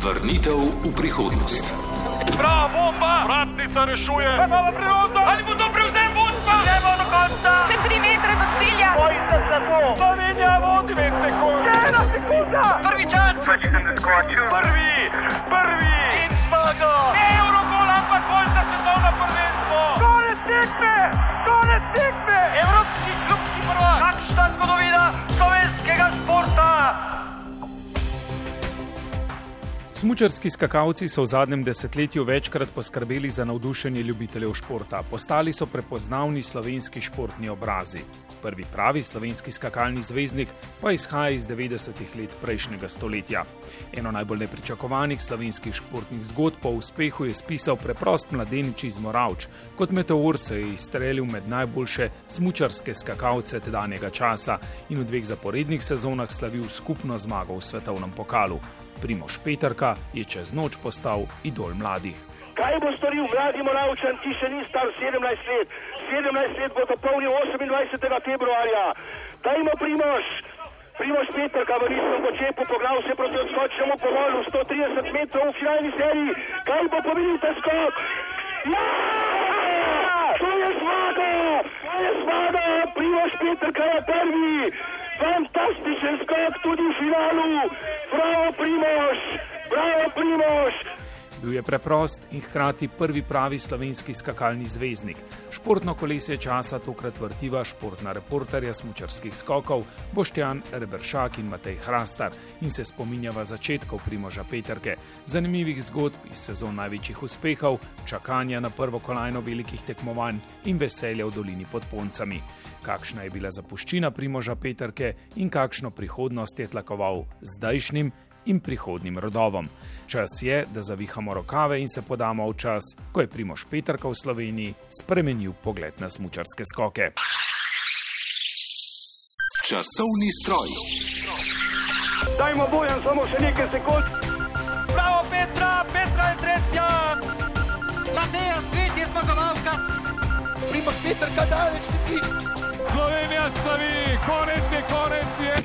Vrnitev v prihodnost. Bravo, bomba! Vratnica rešuje! Imamo priložnost! Ali bo to prevzem vodstva? Gremo do konca! Še tri metre do cilja! Bojite se to! Slovenija vodi dve sekunde! Ena sekunda! Prvi čas! Prvi! Prvi! In zmaga! Eurogol, ampak bolj za svetovno prvenstvo! Konec tekme! Smučarski skakalci so v zadnjem desetletju večkrat poskrbeli za navdušenje ljubiteljev športa. Postali so prepoznavni slovenski športni obrazi. Prvi pravi slovenski skakalni zvezdnik pa izhaja iz 90-ih let prejšnjega stoletja. Eno najbolj nepričakovanih slovenskih športnih zgodb po uspehu je spisal preprost mladenič iz Moravč. Kot meteor se je izstrelil med najboljše smučarske skakalce tedanjega časa in v dveh zaporednih sezonah slavil skupno zmago v svetovnem pokalu. Primoš Petrka je čez noč postal idol mladih. Kaj bo storil mladi Moravčan, ki še ni star 17 let? 17 let bo dopolnil 28. februarja. Dajmo Primož! Primož Petrka v nizkem počepu poglav se proti odskočnemu povolu 130 metrov v finalni seriji. Kaj bo pomenil ta skok? Ja! To je zmaga! To je zmaga! Primož Petrka je prvi! Fantastičen skok tudi v finalu! Bravo Primož! Bravo Primož! Bil je preprost in hkrati prvi pravi slovenski skakalni zvezdnik. Športno kolesje časa tokrat vrtiva športna reporterja smučarskih skokov Boštjan Rebršak in Matej Hrastar in se spominjava začetkov Primoža Petrke, zanimivih zgodb iz sezon največjih uspehov, čakanja na prvo kolajno velikih tekmovanj in veselja v dolini pod Poncami. Kakšna je bila zapuščina Primoža Petrke in kakšno prihodnost je tlakoval zdajšnjim in prihodnim rodovom. Čas je, da zavihamo rokave in se podamo v čas, ko je Primoš Petrka v Sloveniji spremenil pogled na smučarske skoke. Časovni stroj. Dajmo bojem samo še nekaj sekund! Bravo Petra! Petra je tretja! Mateja Svet je zmagovalka! Primož Petrka daleč leti! Slovenija slavi! Konec je, konec je!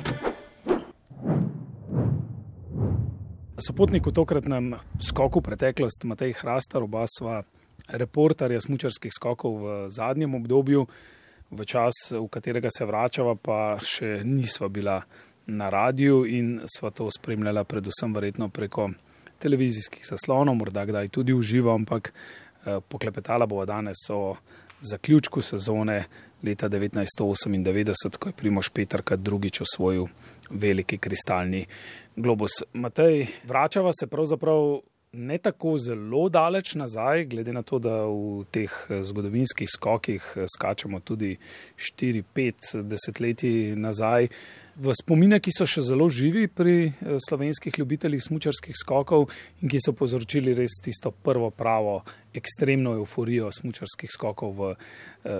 Sopotnik v tokratnem skoku preteklost Matej Hrastar, oba sva reporterja smučarskih skokov v zadnjem obdobju, v čas, v katerega se vračava, pa še nisva bila na radiju in sva to spremljala predvsem verjetno preko televizijskih zaslonov, morda kdaj tudi v živo, ampak eh, poklepetala bova danes o zaključku sezone leta 1998, ko je Primoš Petrka drugič osvojil veliki kristalni globus. Matej, vračava se pravzaprav ne tako zelo daleč nazaj, glede na to, da v teh eh, zgodovinskih skokih eh, skačemo tudi 4-5 desetletji nazaj. V spomine, ki so še zelo živi pri eh, slovenskih ljubiteljih smučarskih skokov in ki so povzročili res tisto prvo pravo, ekstremno euforijo smučarskih skokov v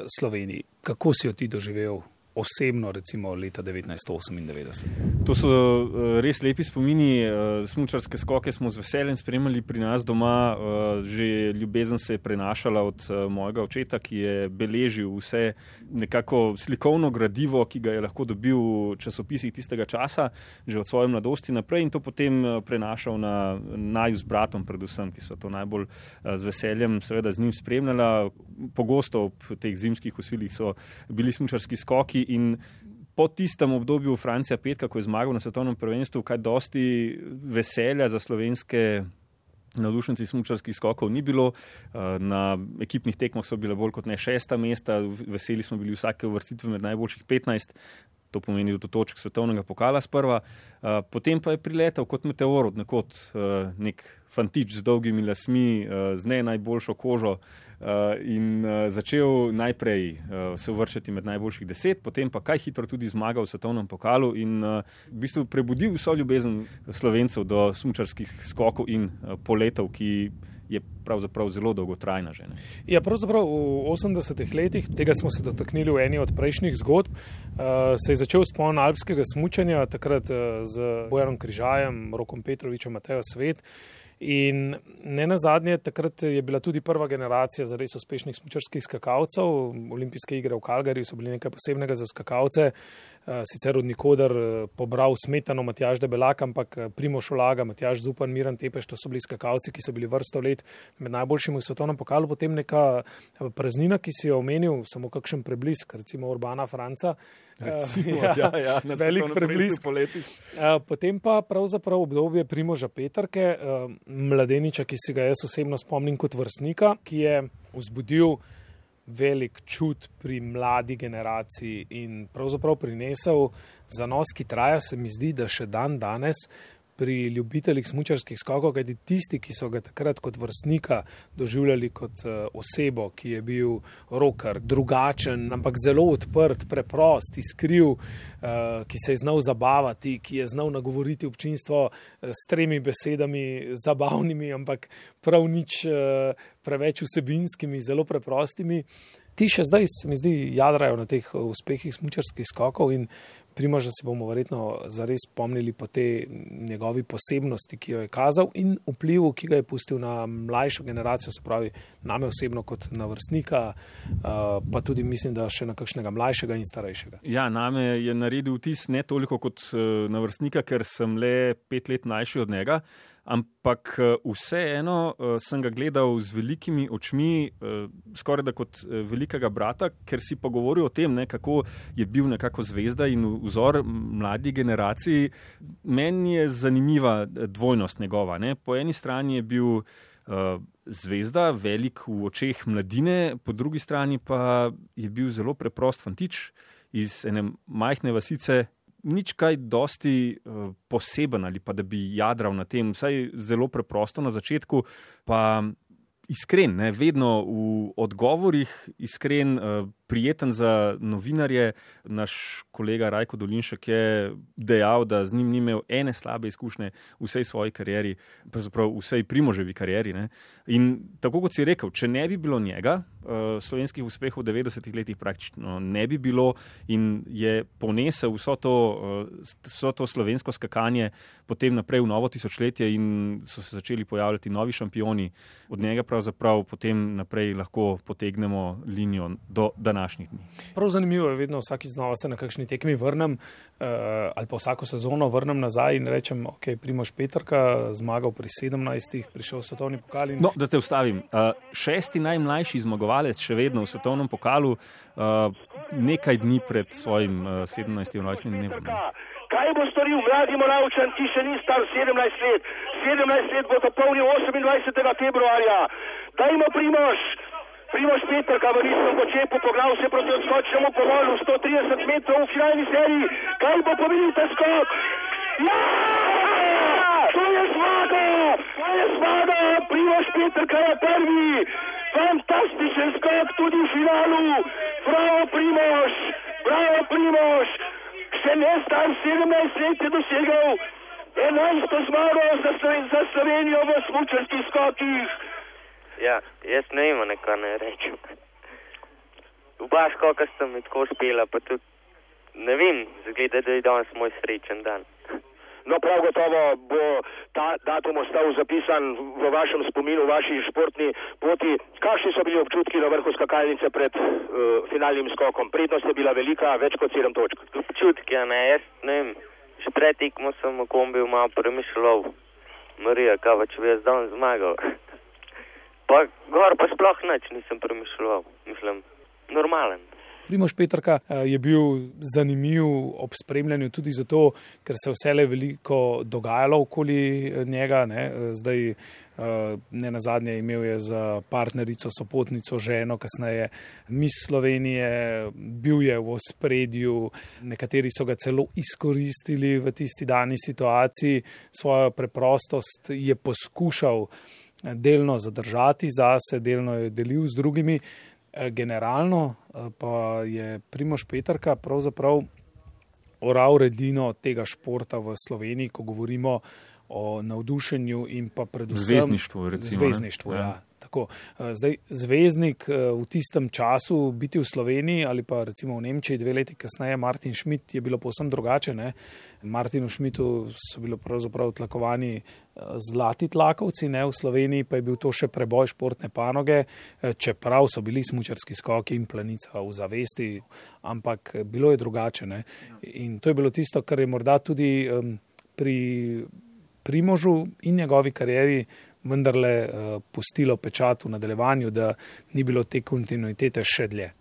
Sloveniji. Kako si jo ti doživel osebno, recimo leta 1998. To so uh, res lepi spomini. Uh, smučarske skoke smo z veseljem spremljali pri nas doma. Uh, že ljubezen se je prenašala od mojega očeta, ki je beležil vse nekako slikovno gradivo, ki ga je lahko dobil v časopisih tistega časa, že od svoje mladosti naprej in to potem prenašal na naju z bratom, predvsem, ki so to najbolj z veseljem seveda z njim spremljala. Pogosto ob teh zimskih usilih so bili smučarski skoki in po tistem obdobju Francija Petka, ko je zmagal na svetovnem prvenstvu, kaj dosti veselja za slovenske navdušenci smučarskih skokov ni bilo. Eh, na ekipnih tekmah so bile bolj kot ne šesta mesta, veseli smo bili vsake vrstitve med najboljših 15. To pomeni do točk svetovnega pokala sprva, uh, potem pa je priletel kot meteor, nekot uh, nek fantič z dolgimi lasmi, uh, z ne najboljšo kožo, Eh, in začel najprej se uvrščati med najboljših deset, potem pa kaj hitro tudi zmagal v svetovnem pokalu in v bistvu prebudil vso ljubezen slovencev do smučarskih skokov in poletov, ki je pravzaprav zelo dolgotrajna. Že, ja, pravzaprav v 80-ih letih, tega smo se dotaknili v eni od prejšnjih zgodb, uh, se je začel spon alpskega smučanja, takrat uh, z Bojanom Križajem, Rokom Petrovičem, Matejo Svet. In ne na zadnje, takrat je bila tudi prva generacija za res uspešnih smočarskih skakalcev. Olimpijske igre v Kalgariju so bili nekaj posebnega za skakalce. Uh, sicer od nikoder uh, pobral smetano Matjaž Debelak, ampak uh, Primo Šolaga, Matjaž Zupan, Miran Tepeš, to so bili skakalci, ki so bili vrsto let med najboljšimi v svetovnem pokalu, potem neka praznina, ki si jo omenil, samo kakšen preblisk, recimo Urbana Franca. Recimo, uh, ja, ja, velik preblisk. Uh, potem pa pravzaprav obdobje Primoža Petrke, mladeniča, ki si ga jaz osebno spomnim kot vrstnika, ki je vzbudil velik čut pri mladi generaciji in pravzaprav prinesel zanos, ki traja, se mi zdi, da še dan danes pri ljubiteljih smučarskih skokov, kajti tisti, ki so ga takrat kot vrstnika doživljali kot uh, osebo, ki je bil roker, drugačen, ampak zelo odprt, preprost, iskriv, uh, ki se je znal zabavati, ki je znal nagovoriti občinstvo uh, s tremi besedami, zabavnimi, ampak prav nič preveč vsebinskimi, zelo preprostimi. Ti še zdaj, se mi zdi, jadrajo na teh uspehih smučarskih skokov in Primoža se bomo verjetno zares spomnili po te njegovi posebnosti, ki jo je kazal in vplivu, ki ga je pustil na mlajšo generacijo, se pravi name osebno kot na vrstnika, pa tudi mislim, da še na kakšnega mlajšega in starejšega. Ja, name je naredil vtis ne toliko kot e, na vrstnika, ker sem le pet let mlajši od njega ampak eh, vseeno uh, sem ga gledal z velikimi očmi, uh, skoraj da kot velikega brata, ker si pa govoril o tem, ne, kako je bil nekako zvezda in vzor mladi generaciji. Meni je zanimiva dvojnost njegova. Ne. Po eni strani je bil zvezda, velik v očeh mladine, po drugi strani pa je bil zelo preprost fantič iz ene majhne vasice nič kaj dosti uh, poseben ali pa da bi jadral na tem, vsaj zelo preprosto na začetku, pa iskren, ne, vedno v odgovorih, iskren, uh, prijeten za novinarje. Naš kolega Rajko Dolinšek je dejal, da z njim ni imel ene slabe izkušnje v vsej svoji karieri, pravzaprav v vsej primoževi karieri. Ne. In tako kot si rekel, če ne bi bilo njega, uh, slovenskih uspehov v 90-ih letih praktično ne bi bilo in je ponesel vso to, uh, vso to slovensko skakanje potem naprej v novo tisočletje in so se začeli pojavljati novi šampioni, od njega pravzaprav potem naprej lahko potegnemo linijo do današnjega današnjih dni. Prav zanimivo je, vedno vsakeč znova se na kakšni tekmi vrnem uh, ali pa vsako sezono vrnem nazaj in rečem, ok, Primoš Petrka, zmagal pri 17, prišel v svetovni pokal. In... No, da te ustavim. Uh, šesti najmlajši zmagovalec še vedno v svetovnem pokalu, uh, nekaj dni pred svojim uh, 17. rojstnim dnem. Kaj bo storil mladi Moravčan, ki še ni star 17 let? 17 let bo dopolnil 28. februarja. Dajmo Primoš! Primoš Peter, kavalist v Čepu, poglav se proti odskočnemu povolu, 130 metrov v finalni seriji. Kaj bo pomenil ta skok? Ja! To je zmaga! To je zmaga! Primoš Peter, kaj je prvi! Fantastičen skok tudi v finalu! Bravo Primoš! Bravo Primoš! Še ne star 17 let je dosegel 11 zmago za, za Slovenijo v smučarskih skokih. Ja, jaz ne vem, kaj ne rečem. V Baško, ko sem tako uspela, pa tudi ne vem, zgleda, da je danes moj srečen dan. No, prav gotovo bo ta datum ostal zapisan v vašem spominu, v vaši športni poti. Kakšni so bili občutki na vrhu skakalnice pred uh, finalnim skokom? Prednost je bila velika, več kot sedem točk. Občutki, ne, jaz ne vem. Še pred tekmo sem v kombiju malo premišljal, Marija, kaj če bi jaz danes zmagal. Pa gor pa sploh nič nisem premišljal, mislim, normalen. Primoš Petrka eh, je bil zanimiv ob spremljanju tudi zato, ker se vse le veliko dogajalo okoli eh, njega. Ne. Eh, zdaj, ne na zadnje, imel je za partnerico, sopotnico, ženo, kasneje mis Slovenije, bil je v spredju, nekateri so ga celo izkoristili v tisti dani situaciji, svojo preprostost je poskušal delno zadržati zase, delno je delil z drugimi. Eh, generalno eh, pa je Primoš Petrka pravzaprav oral redino tega športa v Sloveniji, ko govorimo o navdušenju in pa predvsem zvezdništvu. Recimo, zvezdništvu ja. Ja. Tako, eh, zdaj, zvezdnik eh, v tistem času biti v Sloveniji ali pa recimo v Nemčiji dve leti kasneje, Martin Schmidt je bilo povsem drugače. Ne? Martinu Schmidtu so bili pravzaprav tlakovani zlati tlakovci, ne? v Sloveniji pa je bil to še preboj športne panoge, čeprav so bili smučarski skoki in planica v zavesti, ampak bilo je drugače. Ne? In to je bilo tisto, kar je morda tudi um, pri Primožu in njegovi karieri vendarle uh, pustilo pečat v nadaljevanju, da ni bilo te kontinuitete še dlje.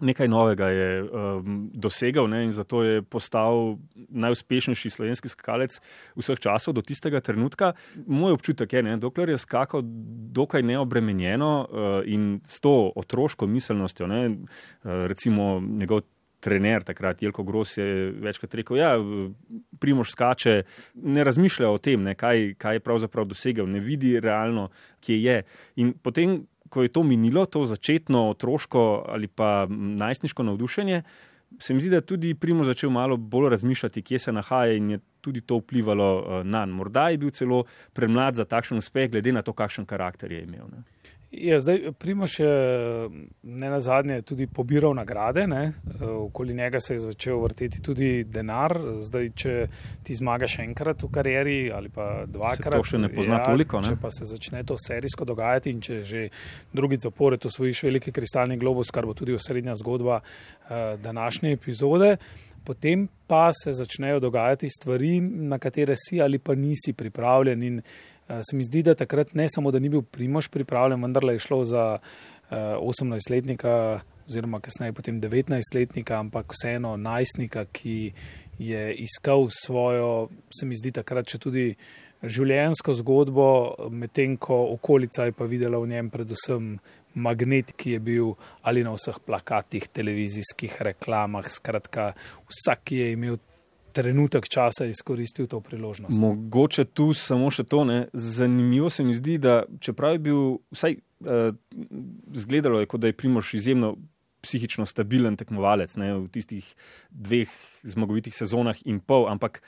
Nekaj novega je um, dosegal ne, in zato je postal najuspešnejši slovenski skakalec vseh časov do tistega trenutka. Moj občutek je, da dokler je skakal dokaj neobremenjeno uh, in s to otroško miselnostjo, ne, uh, recimo njegov trener takrat, Jelko Gros, je večkrat rekel: Ja, Primož skače, ne razmišlja o tem, ne, kaj, kaj je pravzaprav dosegel, ne vidi realno, kje je. In potem, ko je to minilo, to začetno otroško ali pa najstniško navdušenje. Se mi zdi, da je tudi Primo začel malo bolj razmišljati, kje se nahaja in je tudi to vplivalo uh, na njega. Morda je bil celo premlad za takšen uspeh, glede na to, kakšen karakter je imel. Ne. Ja, zdaj, Primoš je ne na zadnje tudi pobiral nagrade, ne? okoli njega se je začel vrteti tudi denar. Zdaj, če ti zmagaš enkrat v karieri ali pa dvakrat, to še ne pozna ja, toliko. Ne? Če pa se začne to serijsko dogajati in če že drugi zapored osvojiš veliki kristalni globus, kar bo tudi osrednja zgodba uh, današnje epizode. Potem pa se začnejo dogajati stvari, na katere si ali pa nisi pripravljen. In, Eh, se mi zdi, da takrat ne samo, da ni bil Primož pripravljen, vendar je šlo za 18-letnika eh, oziroma kasneje potem 19-letnika, ampak vseeno najstnika, ki je iskal svojo, se mi zdi takrat še tudi življenjsko zgodbo, medtem ko okolica je pa videla v njem predvsem magnet, ki je bil ali na vseh plakatih, televizijskih reklamah, skratka, vsak, ki je imel trenutek časa izkoristil to priložnost. Mogoče tu samo še to. Ne. Zanimivo se mi zdi, da čeprav je bil, vsaj uh, zgledalo je, kot da je Primoš izjemno psihično stabilen tekmovalec ne, v tistih dveh zmagovitih sezonah in pol, ampak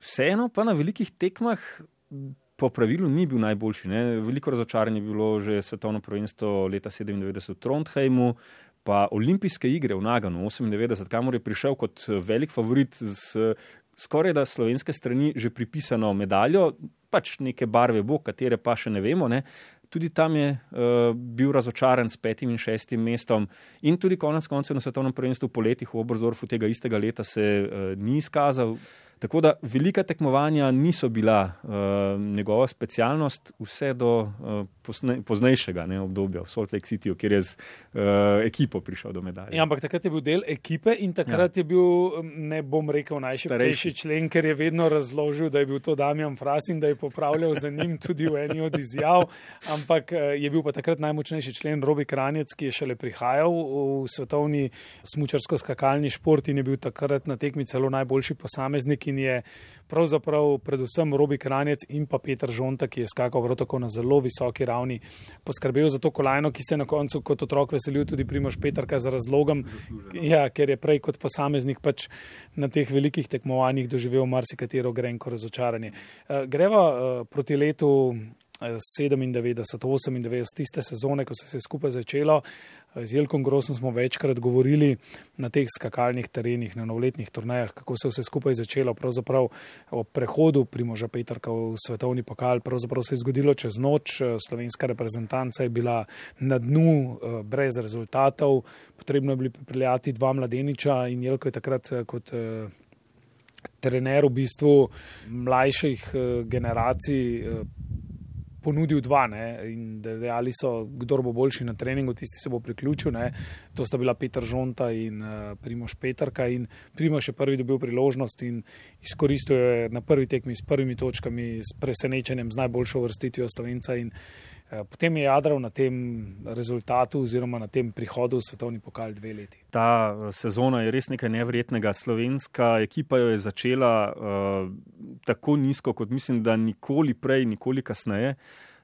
vseeno pa na velikih tekmah. Po pravilu ni bil najboljši. Ne. Veliko razočaranje je bilo že svetovno prvenstvo leta 97 v Trondheimu, pa olimpijske igre v Naganu 98, kamor je prišel kot eh, velik favorit z skoraj da slovenske strani že pripisano medaljo, pač neke barve bo, katere pa še ne vemo. Ne. Tudi tam je uh, bil razočaran s petim in šestim mestom, in tudi konec koncev na svetovnem prvenstvu poletih v Obrozorfu tega istega leta se uh, ni izkazal. Tako da velika tekmovanja niso bila uh, njegova specialnost, vse do uh, poznejšega ne, obdobja v Salt Lake Cityju, kjer je z uh, ekipo prišel do medalje. Ja, ampak takrat je bil del ekipe in takrat ja. je bil, ne bom rekel, najšipkejši člen, ker je vedno razložil, da je bil to Damjan Fras in da je popravljal za njim tudi v eni od izjav. Ampak je bil pa takrat najmočnejši člen Robi Kranjec, ki je šele prihajal v svetovni smučarsko-skakalni šport in je bil takrat na tekmi celo najboljši posameznik in je pravzaprav predvsem Robi Kranjec in pa Petr Žonta, ki je skakal prav tako na zelo visoki ravni, poskrbel za to kolajno, ki se je na koncu kot otrok veselil tudi Primoš Petrka z razlogom, ja, ker je prej kot posameznik pač na teh velikih tekmovanjih doživel marsikatero grenko razočaranje. Eh, greva eh, proti letu 97, 98, tiste sezone, ko se je skupaj začelo. Z Jelkom Grosom smo večkrat govorili na teh skakalnih terenih, na novoletnih turnajah, kako se je vse skupaj začelo. Pravzaprav o prehodu Primoža Petrka v svetovni pokal, pravzaprav se je zgodilo čez noč. Slovenska reprezentanca je bila na dnu, eh, brez rezultatov. Potrebno je bilo pripeljati dva mladeniča in Jelko je takrat eh, kot. Eh, trener v bistvu mlajših generacij ponudil dva ne, in dejali so, kdo bo boljši na treningu, tisti se bo priključil. Ne. To sta bila Petr Žonta in uh, Primoš Petrka. In Primoš je prvi dobil priložnost in izkoristil jo na prvi tekmi s prvimi točkami, s presenečenjem, z najboljšo vrstitvijo Slovenca. In, Potem je jadral na tem rezultatu, oziroma na tem prihodu v svetovni pokal dve leti. Ta eh, sezona je res nekaj nevrednega. Slovenska ekipa jo je začela uh, tako nizko, kot mislim, da nikoli prej, nikoli kasneje.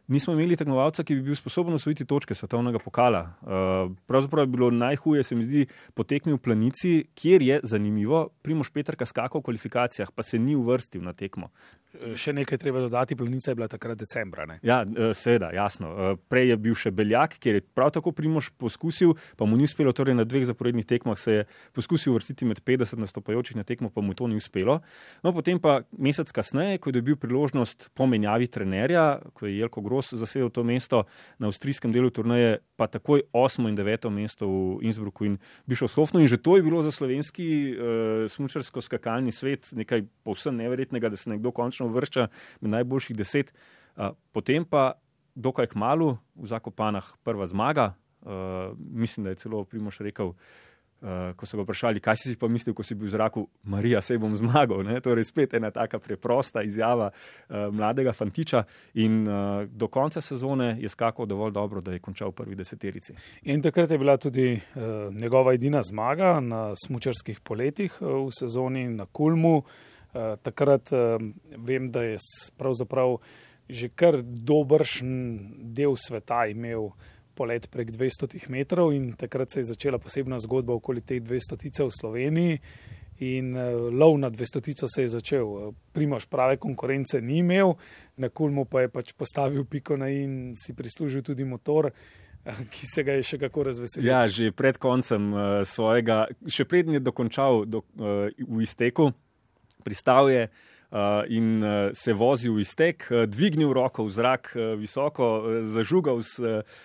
Nismo imeli tekmovalca, ki bi bil sposoben osvojiti točke svetovnega pokala. Uh, pravzaprav je bilo najhuje, se mi zdi, potekmi v planici, kjer je zanimivo, Primoš Petrka skakal v kvalifikacijah, pa se ni uvrstil na tekmo. Še nekaj treba dodati, planica je bila takrat decembra. Ne? Ja, eh, seveda, jasno. Eh, Prej je bil še Beljak, kjer je prav tako Primoš poskusil, pa mu ni uspelo, torej na dveh zaporednih tekmah se je poskusil uvrstiti med 50 nastopajočih na tekmo, pa mu to ni uspelo. No, potem pa mesec kasneje, ko je dobil priložnost po menjavi trenerja, ko je Jelko Gros zasedel to mesto na avstrijskem delu turnaje, pa takoj osmo in deveto mesto v Innsbrucku in Bišovsofnu. In že to je bilo za slovenski uh, smučarsko-skakalni svet nekaj povsem neverjetnega, da se nekdo končno uvršča med najboljših deset. Uh, potem pa dokaj k malu v Zakopanah prva zmaga. Uh, mislim, da je celo Primoš rekel, uh, ko so ga vprašali, kaj si pa mislil, ko si bil v zraku, Marija, sej bom zmagal. Ne? Torej, spet ena taka preprosta izjava uh, mladega fantiča. In uh, do konca sezone je skakal dovolj dobro, da je končal v prvi deseterici. In takrat je bila tudi uh, njegova edina zmaga na smučarskih poletih uh, v sezoni na Kulmu. Uh, takrat uh, vem, da je pravzaprav že kar dobršen del sveta imel polet prek 200 metrov in takrat se je začela posebna zgodba okoli teh 200 ticev v Sloveniji. In uh, lov na 200 se je začel. Primoš prave konkurence ni imel, na Kulmu pa je pač postavil piko na in si prislužil tudi motor, uh, ki se ga je še kako razveselil. Ja, že pred koncem uh, svojega, še prednji je dokončal do, uh, v izteku, pristal je. Uh, in uh, se vozil v iztek, uh, dvignil roko v zrak, visoko, zažugal s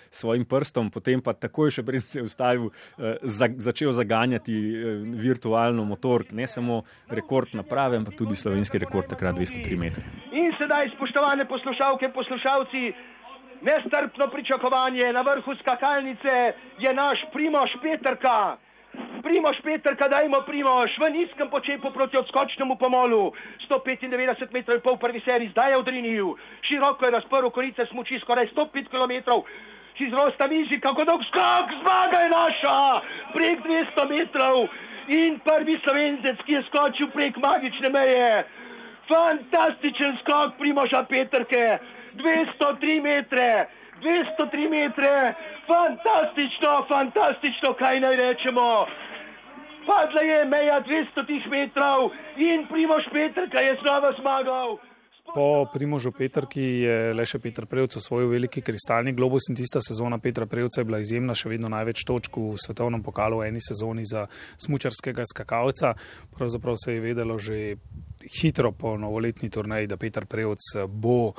svojim prstom, potem pa takoj še pred se je ustavil, za, začel zaganjati virtualno motor, ne samo rekord naprave, ampak tudi slovenski rekord takrat 203 metre. In sedaj, spoštovane poslušalke, poslušalci, nestrpno pričakovanje na vrhu skakalnice je naš Primoš Petrka. Primoš Petrka, dajmo Primoš v nizkem počepu proti odskočnemu pomolu. 195 metrov in pol prvi seriji zdaj je odrinil. Široko je razprl korice smuči skoraj 105 km. Čez rosta mizi, kako dolg skok, zmaga je naša, prek 200 metrov in prvi slovencec, ki je skočil prek magične meje. Fantastičen skok Primoša Petrke, 203 metre, 203 metre, fantastično, fantastično, kaj naj rečemo. Padla je meja 200 metrov in Primoš Petrka je znova zmagal. Po Primožu Petrki je le še Petr Prevc osvojil veliki kristalni globus in tista sezona Petra Prevca je bila izjemna, še vedno največ točk v svetovnem pokalu v eni sezoni za smučarskega skakalca. Pravzaprav se je vedelo že hitro po novoletni turnaji, da Petr Prevc bo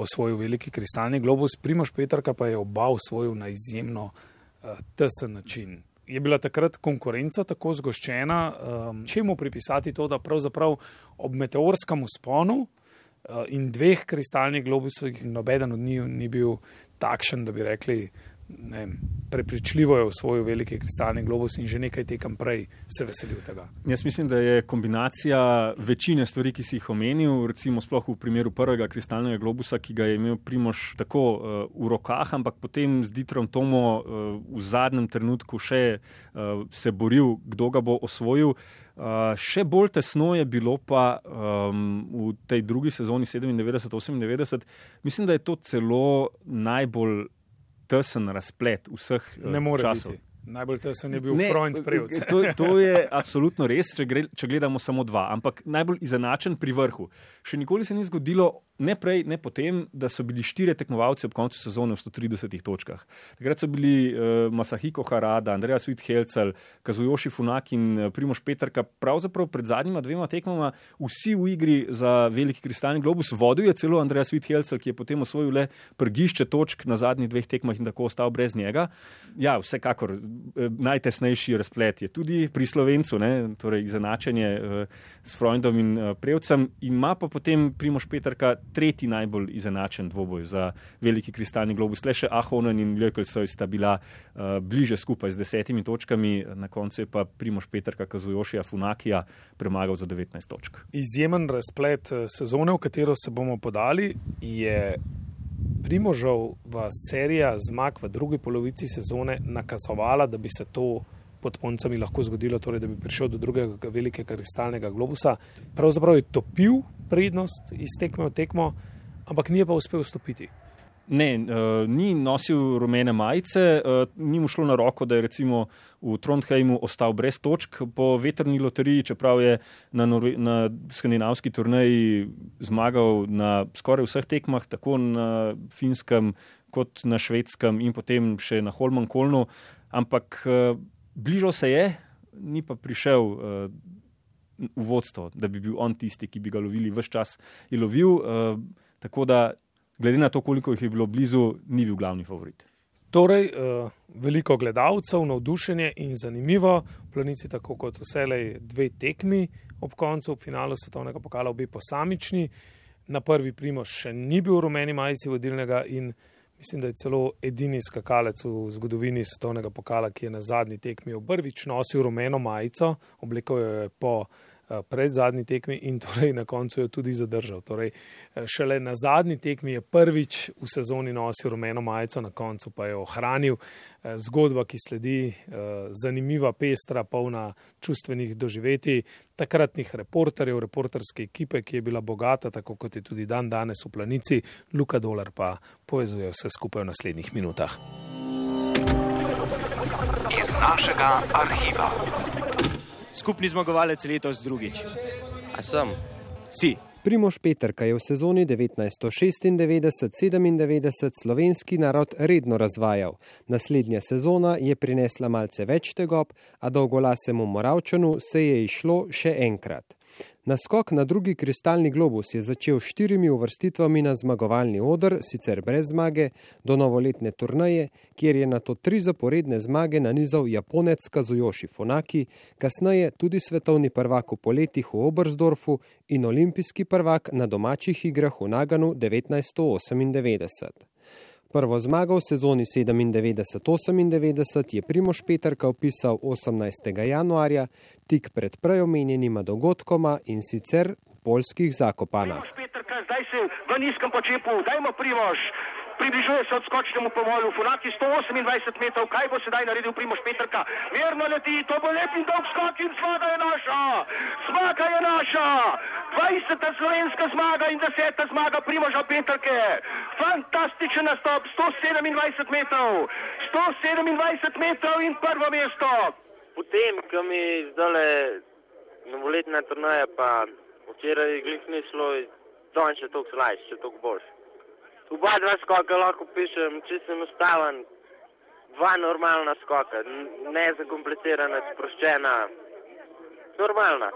osvojil veliki kristalni globus. Primož Petrka pa je oba osvojil na izjemno uh, tesen način. Je bila takrat konkurenca tako zgoščena, um, čemu pripisati to, da pravzaprav ob meteorskem usponu in dveh kristalnih globusov, nobeden od njih ni bil takšen, da bi rekli, ne, prepričljivo je osvojil veliki kristalni globus in že nekaj tekem prej se veselil tega. Jaz mislim, da je kombinacija večine stvari, ki si jih omenil, recimo sploh v primeru prvega kristalnega globusa, ki ga je imel Primoš tako uh, v rokah, ampak potem z Ditrom Tomo uh, v zadnjem trenutku še uh, se boril, kdo ga bo osvojil. Še bolj tesno je bilo pa um, v tej drugi sezoni 97-98. Mislim, da je to celo najbolj tesen razplet vseh ne more časov. Biti. Najbolj tesen je bil Freund Prevc. To, to je absolutno res, če, gre, če gledamo samo dva, ampak najbolj izenačen pri vrhu. Še nikoli se ni zgodilo, ne prej, ne potem, da so bili štiri tekmovalci ob koncu sezone v 130 točkah. Takrat so bili uh, Masahiko Harada, Andreja Svithelcel, Kazujoši Funak in uh, Primoš Petrka. Pravzaprav pred zadnjima dvema tekmama vsi v igri za veliki kristalni globus. Vodil je celo Andreja Svithelcel, ki je potem osvojil le prgišče točk na zadnjih dveh tekmah in tako ostal brez njega. Ja, vsekakor najtesnejši razplet je tudi pri Slovencu, ne, torej izenačenje uh, s Freundom in uh, Prevcem. Ima pa potem Primoš Petrka tretji najbolj izenačen dvoboj za veliki kristalni globus. Le še Ahonen in Ljökelsoj sta bila uh, bliže skupaj z desetimi točkami, na koncu je pa Primoš Petrka Kazujošija Funakija premagal za 19 točk. Izjemen razplet sezone, v katero se bomo podali, je Primožova serija zmag v drugi polovici sezone nakazovala, da bi se to pod koncami lahko zgodilo, torej da bi prišel do drugega velikega kristalnega globusa. Pravzaprav je topil prednost iz tekme v tekmo, ampak nije pa uspel vstopiti. Ne, uh, ni nosil rumene majice, uh, ni mu šlo na roko, da je recimo v Trondheimu ostal brez točk po veterni loteriji, čeprav je na, Norve na skandinavski turnaji zmagal na skoraj vseh tekmah, tako na finskem kot na švedskem in potem še na Holmenkolnu. Ampak uh, bližal se je, ni pa prišel. Uh, V vodstvo, da bi bil on tisti, ki bi ga lovili vse čas, je lovil. Uh, tako da glede na to, koliko jih je bilo blizu, ni bil glavni favorit. Torej, uh, veliko gledalcev, navdušenje in zanimivo. V planici, tako kot vselej, dve tekmi ob koncu, ob finalu svetovnega pokala, obi posamični. Na prvi primož še ni bil v rumeni majici vodilnega in mislim, da je celo edini skakalec v zgodovini svetovnega pokala, ki je na zadnji tekmi obrvič nosil rumeno majico, oblekel jo je po. Eh, pred zadnji tekmi in torej na koncu jo tudi zadržal. Torej, eh, šele na zadnji tekmi je prvič v sezoni nosil rumeno majico, na koncu pa je ohranil. Eh, zgodba, ki sledi, zanimiva, pestra, polna čustvenih doživeti takratnih reporterjev, reporterske ekipe, ki je bila bogata, tako kot je tudi dan danes v planici. Luka Dolar pa povezuje vse skupaj v naslednjih minutah. Iz našega arhiva. Skupni zmagovalec letos drugič. A sem? Si. Primoš Petrka je v sezoni 1996-97 slovenski narod redno razvajal. Naslednja sezona je prinesla malce več tegob, a dolgolasemu Moravčanu se je išlo še enkrat. Naskok na drugi kristalni globus je začel s štirimi uvrstitvami na zmagovalni odr, sicer brez zmage, do novoletne turnaje, kjer je na to tri zaporedne zmage nanizal Japonec Kazuyoshi Funaki, kasneje tudi svetovni prvak v poletih v Obersdorfu in olimpijski prvak na domačih igrah v Naganu 1998. Prvo zmago v sezoni 97-98 je Primoš Petrka opisal 18. januarja, tik pred preomenjenima dogodkoma in sicer v polskih zakopanah. Primoš Petrka, zdaj si v nizkem počepu, dajmo Primoš. Približuje se odskočnemu pomolu, Funaki 128 metrov, kaj bo sedaj naredil Primoš Petrka? Mirno leti, to bo lep in dolg skok in zmaga je naša! Zmaga je naša! 20. slovenska zmaga in 10. zmaga Primoža Petrke. Fantastičen nastop, 127 metrov, 127 metrov in prvo mesto. Potem, ko mi zdale novoletna turnaja, pa včeraj glih ni šlo, danes še toliko slajš, še toliko boljš. Oba dva skoka lahko pišem, če sem ustaven, dva normalna skoka, ne zakomplicirana, sproščena, normalna.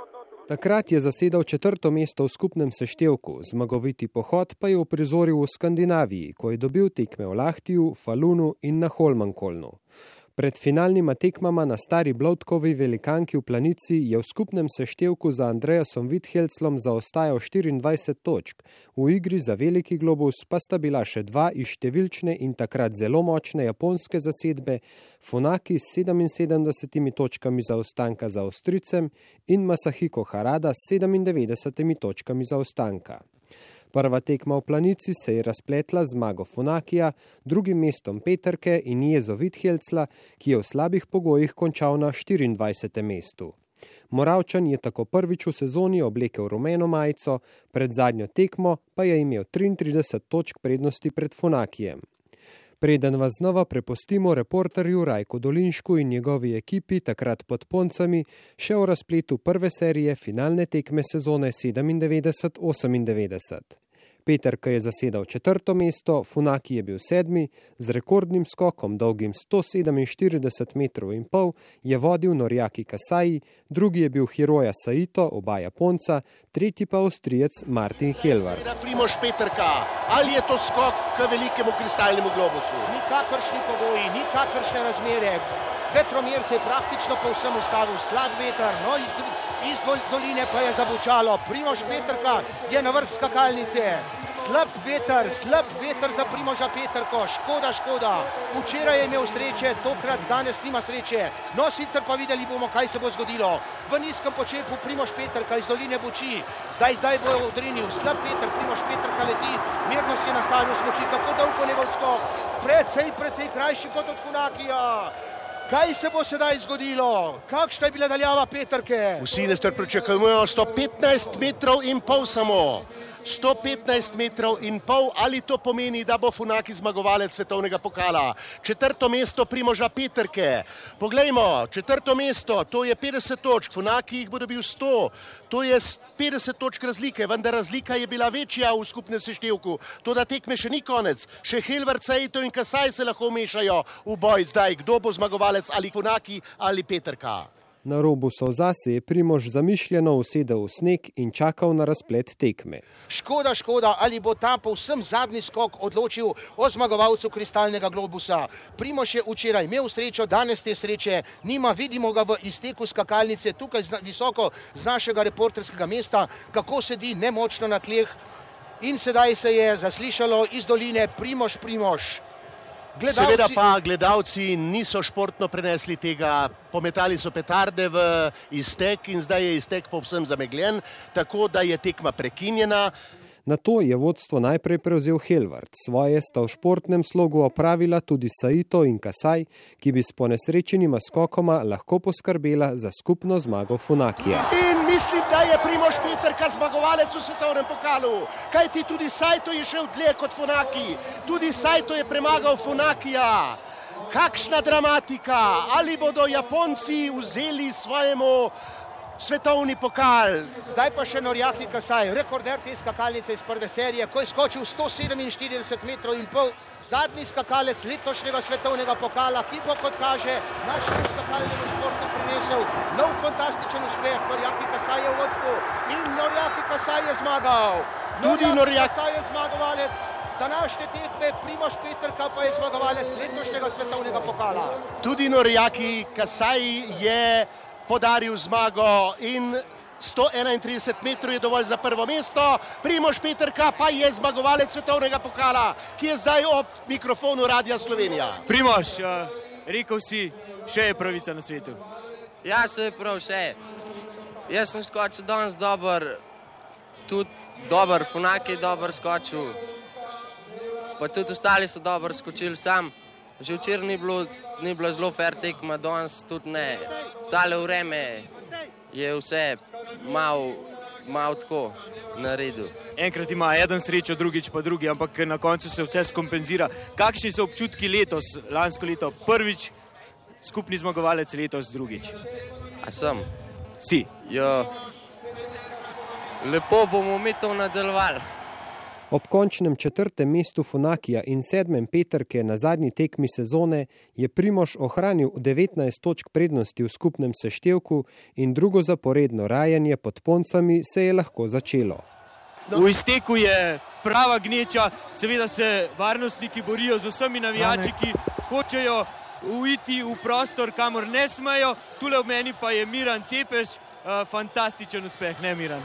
Takrat je zasedal četrto mesto v skupnem seštevku, zmagoviti pohod pa je uprizoril v Skandinaviji, ko je dobil tekme v Lahtiju, Falunu in na Holmankolnu. Pred finalnima tekmama na stari Blotkovi velikanki v planici je v skupnem seštevku za Andrejasom Vithelclom zaostajal 24 točk, v igri za veliki globus pa sta bila še dva iz številčne in takrat zelo močne japonske zasedbe, Funaki s 77 točkami zaostanka za Ostricem in Masahiko Harada s 97 točkami zaostanka. Prva tekma v planici se je razpletla z zmago Funakija, drugim mestom Peterke in Jezo Vithelcla, ki je v slabih pogojih končal na 24. mestu. Moravčan je tako prvič v sezoni oblekel rumeno majico, pred zadnjo tekmo pa je imel 33 točk prednosti pred Funakijem. Preden vas znova prepustimo reporterju Rajko Dolinšku in njegovi ekipi takrat pod Poncami, še o razpletu prve serije finalne tekme sezone 97-98. Peterka je zasedal četrto mesto, Funaki je bil sedmi, z rekordnim skokom dolgim 147 metrov in pol je vodil Norjaki Kasaji, drugi je bil Hiroja Saito, oba Japonca, tretji pa Avstrijec Martin Helvar. Primoš Petrka, ali je to skok k velikemu kristalnemu globusu? Nikakršni pogoji, nikakršne razmere. Vetromir se je praktično povsem ustavil, slab veter, no iz, iz doline pa je zabučalo. Primoš Petrka je na vrh skakalnice. Slab veter, slab veter za Primoža Petrko, škoda, škoda. Včeraj je imel sreče, tokrat danes nima sreče. No, sicer pa videli bomo, kaj se bo zgodilo. V nizkem počepu Primož Petrka iz doline Buči, zdaj, zdaj bo odrinil, slab veter, Primož Petrka leti, mirno si je nastavil smoči, kako dolgo njegov skok, precej, precej krajši kot od Funakija. Kaj se bo sedaj zgodilo? Kakšna je bila daljava Petrke? Vsi nestrpno čakajo 115 metrov in pol samo. 115 metrov in pol, ali to pomeni, da bo Funaki zmagovalec svetovnega pokala. Četrto mesto Primoža Peterke. Poglejmo, četrto mesto, to je 50 točk, Funaki jih bo dobil 100, to je 50 točk razlike, vendar razlika je bila večja v skupnem seštevku. To, da tekme še ni konec, še Helvar, Cejto in Kasaj se lahko mešajo v boj zdaj, kdo bo zmagovalec ali Funaki ali Peterka. Na robu Sovza se je Primož zamišljeno usedel v sneg in čakal na razplet tekme. Škoda, škoda, ali bo ta povsem zadnji skok odločil o zmagovalcu kristalnega globusa. Primož je včeraj imel srečo, danes te sreče nima, vidimo ga v izteku skakalnice tukaj zna, visoko z našega reporterskega mesta, kako sedi nemočno na tleh in sedaj se je zaslišalo iz doline Primož, Primož. Gledalci... Seveda pa gledalci niso športno prenesli tega, pometali so petarde v iztek in zdaj je iztek povsem zamegljen, tako da je tekma prekinjena. Na to je vodstvo najprej prevzel Helvard, svoje sta v športnem slogu opravila tudi Saito in Kasaj, ki bi s ponesrečenima skokoma lahko poskrbela za skupno zmago Funakija. In mislim, da je Primoš Petrka zmagovalec v svetovnem pokalu, kajti tudi Saito je šel dlje kot Funaki, tudi Saito je premagal Funakija. Kakšna dramatika, ali bodo Japonci vzeli svojemu svetovni pokal. Zdaj pa še Norjaki Kasaj, rekorder te skakalnice iz prve serije, ko je skočil 147 metrov in pol. Zadnji skakalec letošnjega svetovnega pokala, ki bo, kot kaže, našemu skakalnemu športu prinesel nov fantastičen uspeh. Norjaki Kasaj je v vodstvu in Norjaki Kasaj je zmagal. Tudi Norjaki Kasaj je zmagovalec. Današnje tekme Primoš Petrka pa je zmagovalec letošnjega svetovnega pokala. Tudi Norjaki Kasaj je podaril zmago in 131 metrov je dovolj za prvo mesto. Primoš Petrka pa je zmagovalec svetovnega pokala, ki je zdaj ob mikrofonu Radia Slovenija. Primoš, uh, rekel si, še je pravica na svetu. Ja, se je prav, še je. Jaz sem skočil danes dober, tudi dober, Funaki je dober skočil, pa tudi ostali so dober skočili sam. Že včeraj ni bilo, ni bilo zelo fair tekma, danes tudi ne. Tale vreme je vse malo mal tako naredil. Enkrat ima eden srečo, drugič pa drugi, ampak na koncu se vse skompenzira. Kakšni so občutki letos, lansko leto, prvič, skupni zmagovalec letos, drugič? A sem? Si. Ja, lepo bomo mi to nadaljevali. Ob končnem četrtem mestu Funakija in sedmem Petrke na zadnji tekmi sezone je Primož ohranil 19 točk prednosti v skupnem seštevku in drugo zaporedno rajanje pod poncami se je lahko začelo. V izteku je prava gneča, seveda se varnostniki borijo z vsemi navijači, ki hočejo uiti v prostor, kamor ne smejo. Tule v meni pa je Miran Tepeš, uh, fantastičen uspeh, ne Miran.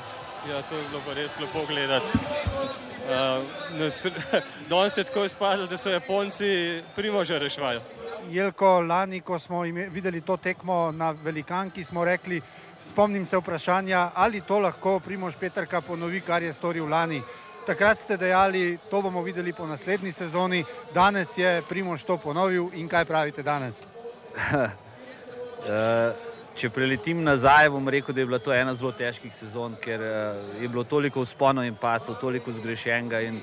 Ja, to je bilo res lepo gledati. Uh, Danes je tako izpadlo, da so Japonci primože rešvali. Jelko, lani, ko smo videli to tekmo na velikanki, smo rekli, spomnim se vprašanja, ali to lahko Primož Petrka ponovi, kar je storil lani. Takrat ste dejali, to bomo videli po naslednji sezoni, danes je Primož to ponovil in kaj pravite danes? Če preletim nazaj, bom rekel, da je bila to ena zelo težkih sezon, ker je bilo toliko usponov in pacov, toliko zgrešenega in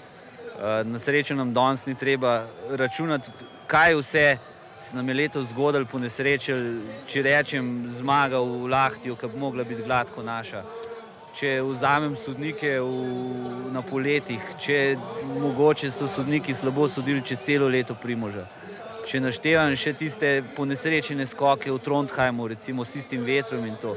na srečo nam danes ni treba računati, kaj vse se nam je letos zgodilo po nesreči, če rečem zmaga v Lahtiju, ki bi mogla biti gladko naša. Če vzamem sodnike v, na poletih, če mogoče so sodniki slabo sodili čez celo leto primoža. Če naštevam še tiste ponesrečene skoke v Trondheimu, recimo s tistim vetrom in to.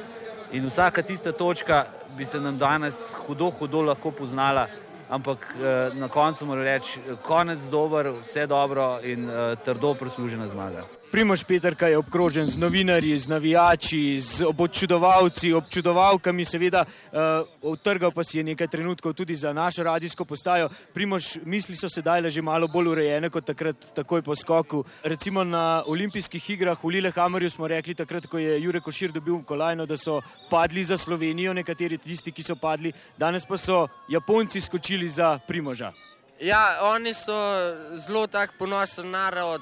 In vsaka tista točka bi se nam danes hudo, hudo lahko poznala, ampak eh, na koncu moram reči, konec dober, vse dobro in eh, trdo prislužena zmaga. Primož Petrka je obkrožen z novinarji, z navijači, z občudovalci, občudovalkami, seveda, uh, utrgal pa si je nekaj trenutkov tudi za našo radijsko postajo. Primož, misli so sedaj že malo bolj urejene kot takrat, takoj po skoku. Recimo na olimpijskih igrah v Lillehammerju smo rekli takrat, ko je Jurek Košir dobil kolajno, da so padli za Slovenijo, nekateri tisti, ki so padli, danes pa so Japonci skočili za Primoža. Ja, oni so zelo tak ponosen narod,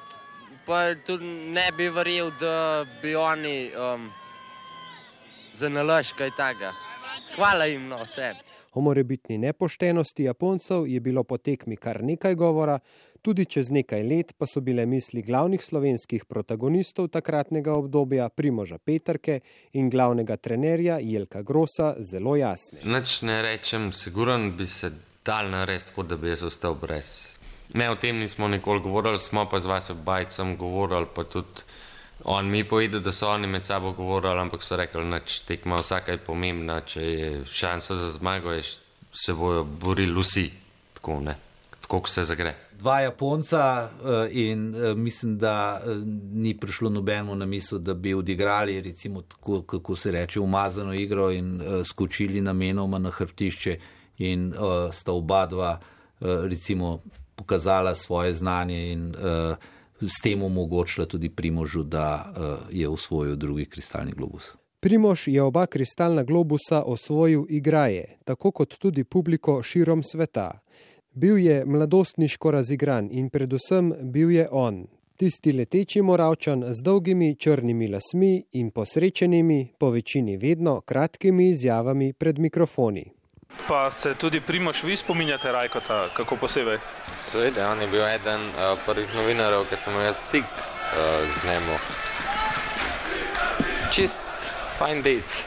pa tudi ne bi verjel, da bi oni um, za nalaž kaj takega. Hvala jim, no, vse. O morebitni nepoštenosti Japoncev je bilo po tekmi kar nekaj govora, tudi čez nekaj let pa so bile misli glavnih slovenskih protagonistov takratnega obdobja Primoža Petrke in glavnega trenerja Jelka Grosa zelo jasne. Nič ne rečem, siguran bi se dal narediti, kot da bi jaz ostal brez. Ne, o tem nismo nikoli govorili, smo pa z vas bajcem govorili, pa tudi on mi pojde, da so oni med sabo govorili, ampak so rekli, da tekma vsaka je pomembna, če je šansa za zmago, je, se bojo borili vsi, tako ne, tako se zagre. Dva Japonca in mislim, da ni prišlo nobeno na misel, da bi odigrali, recimo, tako, kako se reče, umazano igro in skočili namenoma na hrbtišče in sta oba dva, recimo, pokazala svoje znanje in uh, s tem omogočila tudi Primožu, da uh, je osvojil drugi kristalni globus. Primož je oba kristalna globusa osvojil igraje, tako kot tudi publiko širom sveta. Bil je mladostniško razigran in predvsem bil je on, tisti leteči moravčan z dolgimi črnimi lasmi in posrečenimi, po večini vedno kratkimi izjavami pred mikrofoni. Pa se tudi Primoš vi spominjate Rajkota, kako posebej? Seveda, on je bil eden uh, prvih novinarjev, ki sem imel stik uh, z njim. Čist fine dates.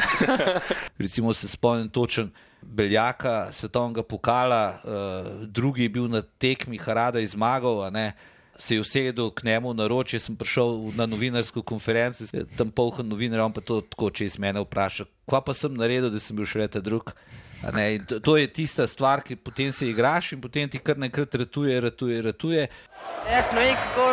Recimo se spomnim točen Beljaka, svetovnega pokala, uh, drugi je bil na tekmi Harada in zmagal, se je usedel k njemu na roče, sem prišel na novinarsko konferenco, tam polhan novinar, on pa to tako čez mene vpraša, kva pa sem naredil, da sem bil še leta drug. Ne, to, to je tista stvar, ki potem se igraš in potem ti kar nekrat ratuje, ratuje, ratuje. Jaz ne vem, kako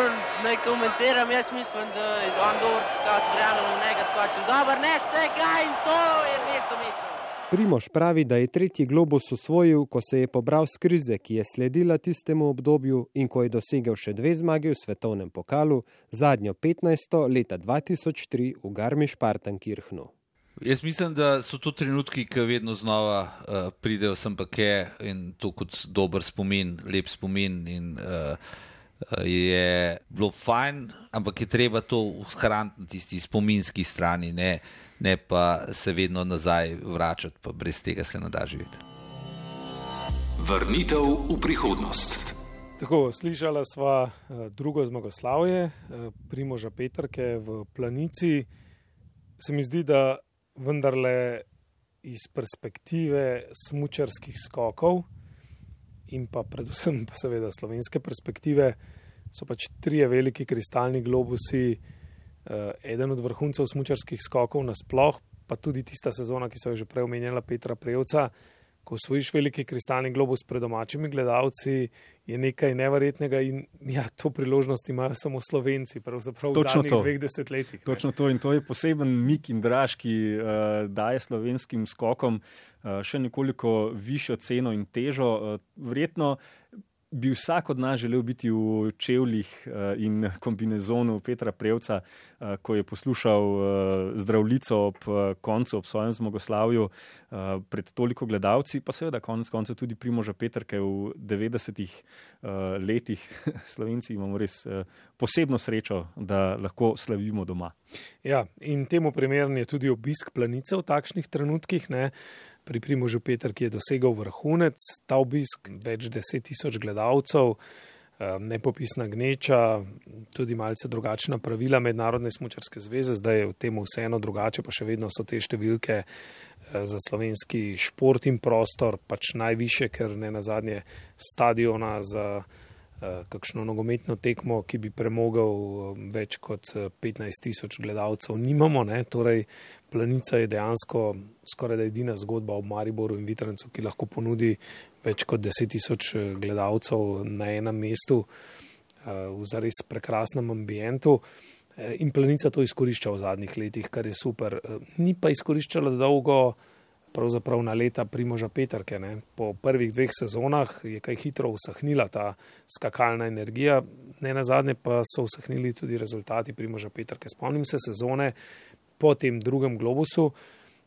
naj komentiram, jaz mislim, da je on dober skakalc, verjamem v njega skočil. Dobar, ne se ga in to je 200 metrov. Primož pravi, da je tretji globus osvojil, ko se je pobral z krize, ki je sledila tistemu obdobju in ko je dosegel še dve zmage v svetovnem pokalu, zadnjo 15. leta 2003 v Garmisch-Partenkirchnu. Jaz mislim, da so to trenutki, ki vedno znova uh, pridejo sem pa kje in to kot dober spomin, lep spomin. In, uh, je bilo fajn, ampak je treba to ohraniti na tisti spominski strani, ne, ne pa se vedno nazaj vračati, pa brez tega se ne da živeti. Vrnitev v prihodnost. Tako, slišala sva drugo zmagoslavje, Primoža Petrke v Planici. Se mi zdi, da vendarle iz perspektive smočarskih skokov in pa predvsem pa seveda slovenske perspektive so pač trije veliki kristalni globusi, uh, eden od vrhuncev smočarskih skokov nasploh, pa tudi tista sezona, ki so jo že prej omenjala Petra Prevca, ko osvojiš veliki kristalni globus pred domačimi gledalci, je nekaj neverjetnega in ja, to priložnost imajo samo Slovenci, pravzaprav v zadnjih dveh desetletjih. Točno to in to je poseben mik in draž, ki uh, daje slovenskim skokom uh, še nekoliko višjo ceno in težo. Uh, verjetno bi vsak od nas želel biti v čevljih in kombinezonu Petra Prevca, ko je poslušal zdravljico ob koncu, ob svojem zmagoslavju pred toliko gledalci, pa seveda konec koncev tudi Primoža Petrke v 90-ih letih. Slovenci imamo res posebno srečo, da lahko slavimo doma. Ja, in temu primern je tudi obisk planice v takšnih trenutkih. Ne? Pri Primožu Petr, ki je dosegel vrhunec, ta obisk, več deset tisoč gledalcev, nepopisna gneča, tudi malce drugačna pravila Mednarodne smočarske zveze, zdaj je v tem vseeno drugače, pa še vedno so te številke za slovenski šport in prostor pač najviše, ker ne na zadnje stadiona za kakšno nogometno tekmo, ki bi premogel več kot 15 tisoč gledalcev, nimamo. Ne? Torej, planica je dejansko skoraj da edina zgodba o Mariboru in Vitrancu, ki lahko ponudi več kot 10 tisoč gledalcev na enem mestu v zares prekrasnem ambientu. In planica to izkorišča v zadnjih letih, kar je super. Ni pa izkoriščala dolgo pravzaprav na leta Primoža Petrke. Ne. Po prvih dveh sezonah je kaj hitro usahnila ta skakalna energija, ne na zadnje pa so usahnili tudi rezultati Primoža Petrke. Spomnim se sezone po tem drugem globusu,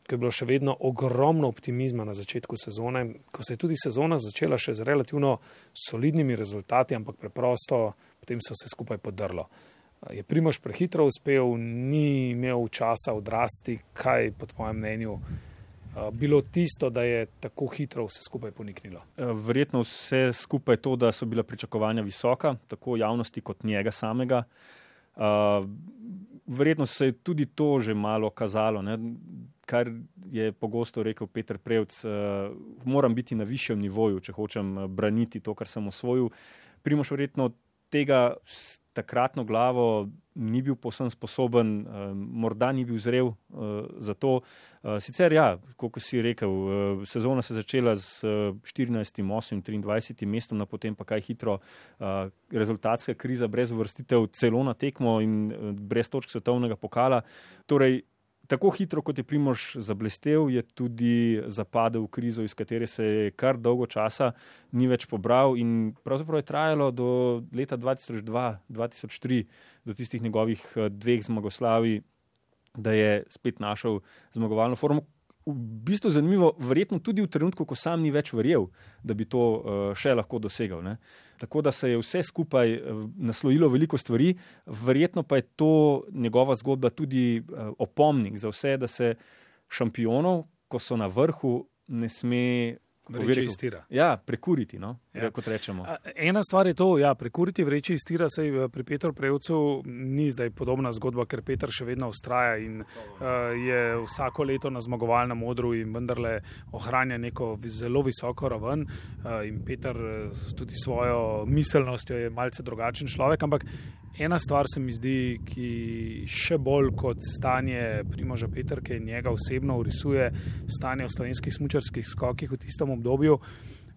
ko je bilo še vedno ogromno optimizma na začetku sezone, ko se je tudi sezona začela še z relativno solidnimi rezultati, ampak preprosto potem so se skupaj podrlo. Je Primož prehitro uspel, ni imel časa odrasti, kaj po tvojem mnenju bilo tisto, da je tako hitro vse skupaj poniknilo? Verjetno vse skupaj to, da so bila pričakovanja visoka, tako javnosti kot njega samega. Verjetno se je tudi to že malo kazalo. Ne? Kar je pogosto rekel Petr Prevc, moram biti na višjem nivoju, če hočem braniti to, kar sem osvojil. Primoš verjetno tega s takratno glavo ni bil posebno sposoben, morda ni bil zrel za to. Sicer, ja, kot si rekel, sezona se je začela z 14, 8, 23 mestom, no potem pa kaj hitro rezultatska kriza, brez vrstitev, celo na tekmo in brez točk svetovnega pokala. Torej, tako hitro, kot je Primož zablestev, je tudi zapadel v krizo, iz katere se je kar dolgo časa ni več pobral in pravzaprav je trajalo do leta 2002-2003, do tistih njegovih eh, dveh zmagoslavi, da je spet našel zmagovalno formo, v bistvu zanimivo, verjetno tudi v trenutku, ko sam ni več verjel, da bi to uh, še lahko dosegel. Ne? Tako da se je vse skupaj uh, naslojilo veliko stvari, verjetno pa je to njegova zgodba tudi uh, opomnik za vse, da se šampionov, ko so na vrhu, ne sme Vreče iz tira. Ja, prekuriti, no? ja. kot rečemo. Ena stvar je to, ja, prekuriti vreče iz tira, se pri Petru Prevcu ni zdaj podobna zgodba, ker Petr še vedno ustraja in uh, je vsako leto na zmagovalnem modru in vendarle ohranja neko zelo visoko raven uh, in Petr tudi svojo miselnostjo je malce drugačen človek, ampak Ena stvar se mi zdi, ki še bolj kot stanje Primoža Petrke in njega osebno urisuje stanje v slovenskih smučarskih skokih v tistem obdobju.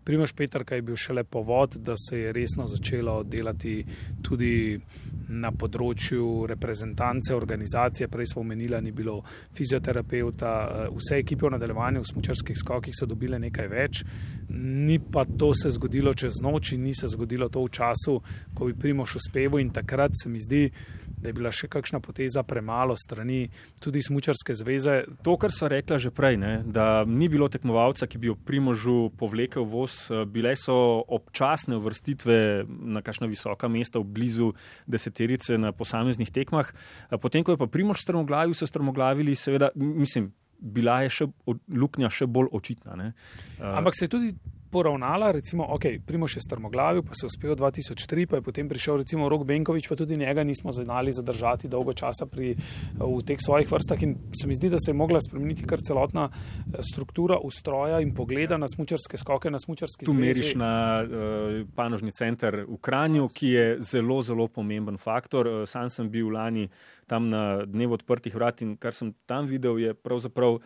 Primož Petrka je bil šele povod, da se je resno začelo delati tudi na področju reprezentance, organizacije. Prej smo omenili, ni bilo fizioterapeuta, vse ekipe v nadaljevanju v smučarskih skokih so dobile nekaj več. Ni pa to se zgodilo čez noč in ni se zgodilo to v času, ko bi Primož uspel in takrat se mi zdi, da je bila še kakšna poteza premalo strani tudi Smučarske zveze. To, kar so rekla že prej, ne, da ni bilo tekmovalca, ki bi jo primožu povlekel voz, bile so občasne uvrstitve na kakšna visoka mesta v blizu deseterice na posameznih tekmah. Potem, ko je pa primož strmoglavil, so strmoglavili, seveda, mislim, bila je še luknja še bolj očitna. Ne. Ampak se je tudi poravnala, recimo, ok, Primoš je strmoglavil, pa se je uspel 2003, pa je potem prišel recimo Rok Benkovič, pa tudi njega nismo znali zadržati dolgo časa pri, v teh svojih vrstah in se mi zdi, da se je mogla spremeniti kar celotna eh, struktura ustroja in pogleda na smučarske skoke, na smučarski svet. Tu meriš na uh, panožni center v Kranju, ki je zelo, zelo pomemben faktor. Uh, sam sem bil lani tam na dnevu odprtih vrat in kar sem tam videl, je pravzaprav uh,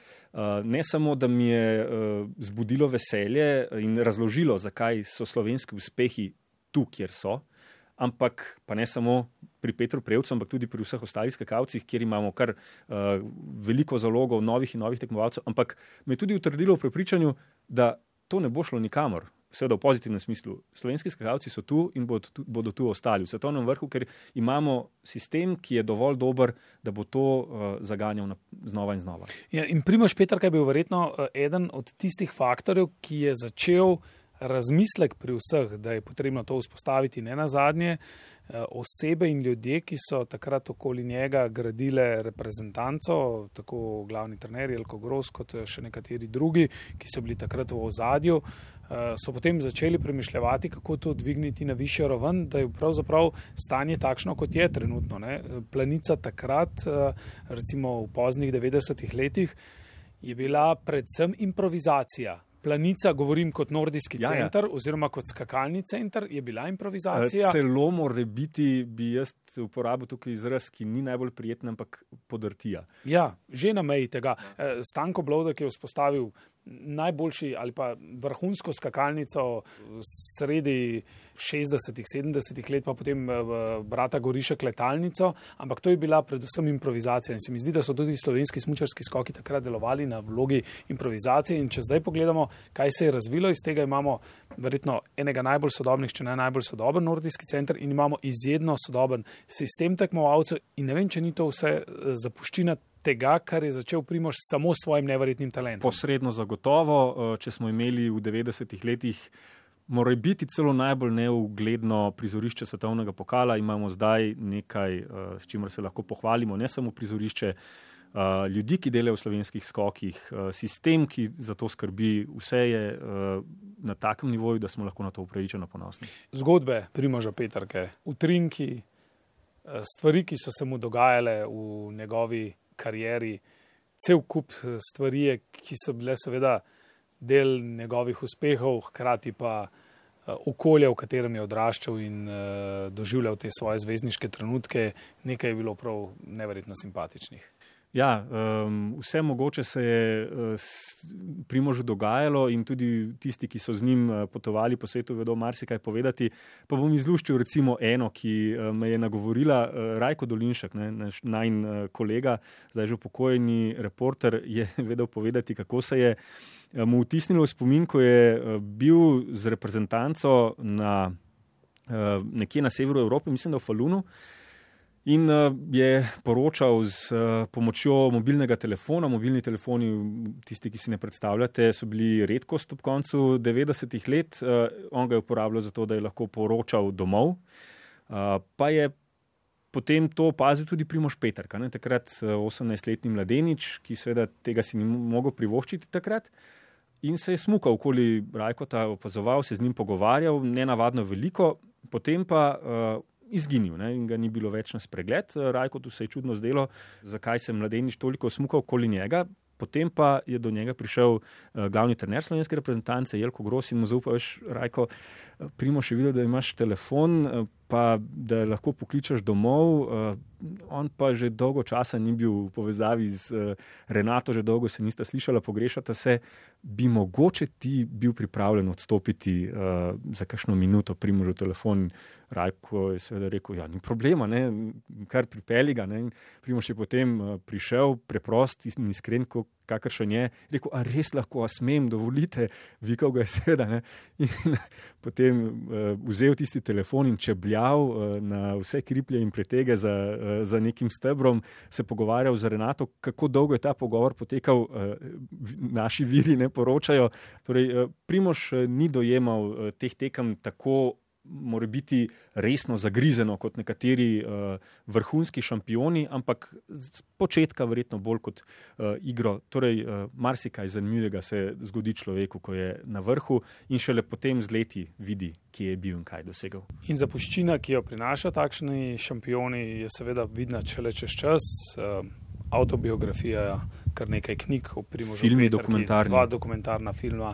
ne samo, da mi je uh, zbudilo veselje in razložilo, zakaj so slovenski uspehi tu, kjer so, ampak pa ne samo pri Petru Prevcu, ampak tudi pri vseh ostalih skakalcih, kjer imamo kar uh, veliko zalogov novih in novih tekmovalcev, ampak me je tudi utrdilo v prepričanju, da to ne bo šlo nikamor seveda v pozitivnem smislu. Slovenski skakalci so tu in bodo tu, bodo tu ostali v svetovnem vrhu, ker imamo sistem, ki je dovolj dober, da bo to uh, zaganjal na, znova in znova. Ja, in Primoš Petrka je bil verjetno uh, eden od tistih faktorjev, ki je začel razmislek pri vseh, da je potrebno to vzpostaviti ne na zadnje. Uh, osebe in ljudje, ki so takrat okoli njega gradile reprezentanco, tako glavni trener Jelko Gros, kot še nekateri drugi, ki so bili takrat v ozadju, Eh, so potem začeli premišljati, kako to dvigniti na višjo raven, da je pravzaprav stanje takšno, kot je trenutno. Ne. Planica takrat, eh, recimo v poznih 90-ih letih, je bila predvsem improvizacija. Planica, govorim kot nordijski ja, ja. center, ja. oziroma kot skakalni center, je bila improvizacija. Eh, celo more biti, bi jaz uporabil tukaj izraz, ki ni najbolj prijeten, ampak podrtija. Ja, že na meji tega. Stanko Blodek je vzpostavil najboljši ali pa vrhunsko skakalnico sredi 60-ih, 70-ih let, pa potem v Brata Gorišek letalnico, ampak to je bila predvsem improvizacija. In se mi zdi, da so tudi slovenski smučarski skoki takrat delovali na vlogi improvizacije. In če zdaj pogledamo, kaj se je razvilo iz tega, imamo verjetno enega najbolj sodobnih, če ne najbolj sodoben nordijski center in imamo izjedno sodoben sistem tekmovalcev in ne vem, če ni to vse eh, zapuščina tega, kar je začel Primož samo s svojim neverjetnim talentom. Posredno zagotovo, eh, če smo imeli v 90-ih letih. Mora biti celo najbolj neugledno prizorišče svetovnega pokala, imamo zdaj nekaj, eh, s čimer se lahko pohvalimo, ne samo prizorišče, uh, ljudi, ki delajo v slovenskih skokih, sistem, ki za to skrbi, vse je na takem nivoju, da smo lahko na to upravičeno ponosni. Zgodbe Primoža Petrke, utrinki, stvari, ki so se mu dogajale v njegovi karieri, cel kup stvari, ki so bile seveda del njegovih uspehov, hkrati pa okolje, v katerem je odraščal in doživljal te svoje zvezdniške trenutke, nekaj je bilo prav neverjetno simpatičnih. Ja, um, vse mogoče se je uh, Primožu dogajalo in tudi tisti, ki so z njim uh, potovali po svetu, vedo marsikaj povedati. Pa bom izluščil recimo eno, ki uh, me je nagovorila, uh, Rajko Dolinšek, ne, naš najn uh, kolega, zdaj že upokojeni reporter, je vedel povedati, kako se je uh, mu vtisnilo v spomin, ko je uh, bil z reprezentanco na, uh, nekje na severu Evrope, mislim, da v Falunu. In uh, je poročal z uh, pomočjo mobilnega telefona. Mobilni telefoni, tisti, ki si ne predstavljate, so bili redkost ob koncu 90-ih let. Uh, on ga je uporabljal zato, da je lahko poročal domov. Pa je potem to opazil tudi Primoš Petrka, ne? takrat 18-letni mladenič, ki seveda tega si ni mogel privoščiti takrat. In se je smukal okoli Rajkota, opazoval, se z njim pogovarjal, ne navadno veliko, potem pa uh, izginil ne, in ga ni bilo več na spregled. Rajko tu se je čudno zdelo, zakaj se mladenič toliko smukal okoli njega. Potem pa je do njega prišel uh, glavni trener slovenske reprezentance, Jelko Gros in mu zaupal, veš, Rajko, primo še videl, da imaš telefon, pa da lahko pokličeš domov. Uh, on pa že dolgo časa ni bil v povezavi z uh, Renato, že dolgo se nista slišala, pogrešata se. Bi mogoče ti bil pripravljen odstopiti uh, za kakšno minuto, primo že telefon. Rajko je seveda rekel, ja, ni problema, ne, kar pripeli ga. Primo še potem uh, prišel, preprost in iskren, kakršen je. Rekel, a res lahko, a smem, dovolite, vikal ga je seveda. Ne. In potem uh, vzel tisti telefon in čebljal uh, na vse kriplje in pretege za, uh, za nekim stebrom, se pogovarjal z Renato, kako dolgo je ta pogovor potekal, uh, naši viri ne poročajo. Torej, uh, Primoš uh, ni dojemal uh, teh tekem tako mora biti resno zagrizeno kot nekateri uh, vrhunski šampioni, ampak z začetka verjetno bolj kot uh, igro. Torej, uh, marsikaj zanimivega se zgodi človeku, ko je na vrhu in šele potem z leti vidi, kje je bil in kaj dosegel. In zapuščina, ki jo prinaša takšni šampioni, je seveda vidna šele čez čas. Uh, autobiografija, kar nekaj knjig, primožje. Filmi, dokumentarni. Dva dokumentarna filma.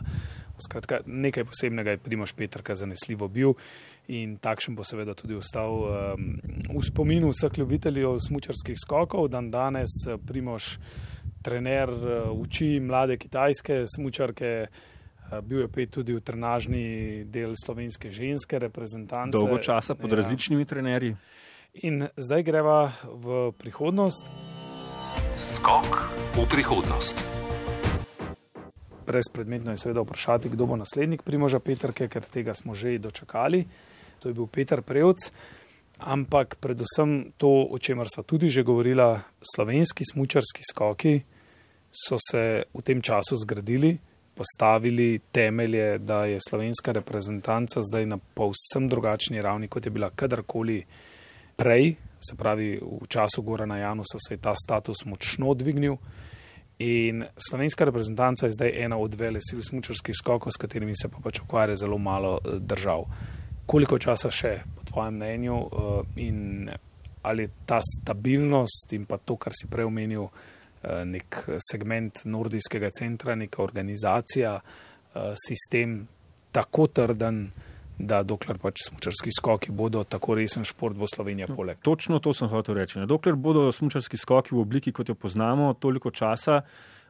Skratka, nekaj posebnega je Primoš Petrka zanesljivo bil in takšen bo seveda tudi ostal um, v spominu vseh ljubiteljev smučarskih skokov. Dan danes eh, Primoš, trener, uh, uči mlade kitajske smučarke, uh, bil je pet tudi v trenažni del slovenske ženske reprezentance. Dolgo časa pod ja. različnimi trenerji. In zdaj greva v prihodnost. Skok v prihodnost brezpredmetno je seveda vprašati, kdo bo naslednik Primoža Petrke, ker tega smo že dočakali. To je bil Peter Prevc. Ampak predvsem to, o čemer sva tudi že govorila, slovenski smučarski skoki so se v tem času zgradili, postavili temelje, da je slovenska reprezentanca zdaj na povsem drugačni ravni, kot je bila kadarkoli prej. Se pravi, v času Gorana Janusa se je ta status močno dvignil. In slovenska reprezentanca je zdaj ena od vele sil smučarskih skokov, s katerimi se pa pač ukvarja zelo malo eh, držav. Koliko časa še, po tvojem mnenju, eh, in ali ta stabilnost in pa to, kar si prej omenil, eh, nek segment nordijskega centra, neka organizacija, sistem tako trden, da dokler pač smočarski skoki bodo tako resen šport, bo Slovenija poleg. Točno to sem hotel reči. Dokler bodo smočarski skoki v obliki, kot jo poznamo, toliko časa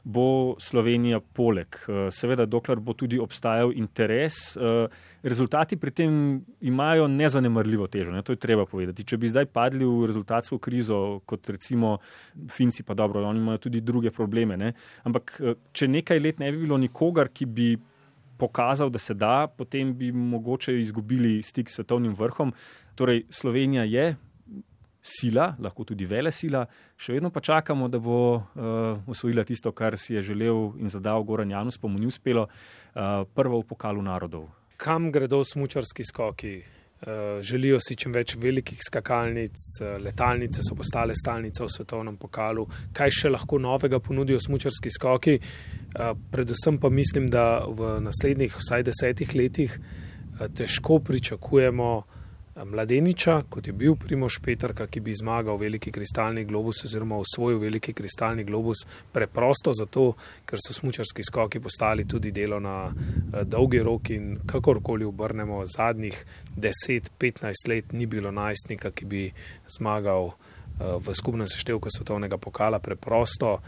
bo Slovenija poleg. Eh, seveda, dokler bo tudi obstajal interes, eh, rezultati pri tem imajo nezanemrljivo težo, ne? to je treba povedati. Če bi zdaj padli v rezultatsko krizo, kot recimo Finci, pa dobro, oni imajo tudi druge probleme, ne? ampak eh, če nekaj let ne bi bilo nikogar, ki bi pokazal, da se da, potem bi mogoče izgubili stik s svetovnim vrhom. Torej, Slovenija je sila, lahko tudi vele sila, še vedno pa čakamo, da bo uh, osvojila tisto, kar si je želel in zadal Goran Janus, pa mu ni uspelo, uh, prvo v pokalu narodov. Kam gredo smučarski skoki? Uh, želijo si čim več velikih skakalnic, uh, letalnice so postale stalnica v svetovnem pokalu. Kaj še lahko novega ponudijo smočarski skoki? Uh, predvsem pa mislim, da v naslednjih vsaj desetih letih težko pričakujemo uh, mladeniča, kot je bil Primoš Petrka, ki bi zmagal veliki kristalni globus oziroma osvojil veliki kristalni globus preprosto zato, ker so smučarski skoki postali tudi delo na uh, dolgi rok in kakorkoli obrnemo zadnjih 10-15 let ni bilo najstnika, ki bi zmagal uh, v skupnem seštevku svetovnega pokala preprosto.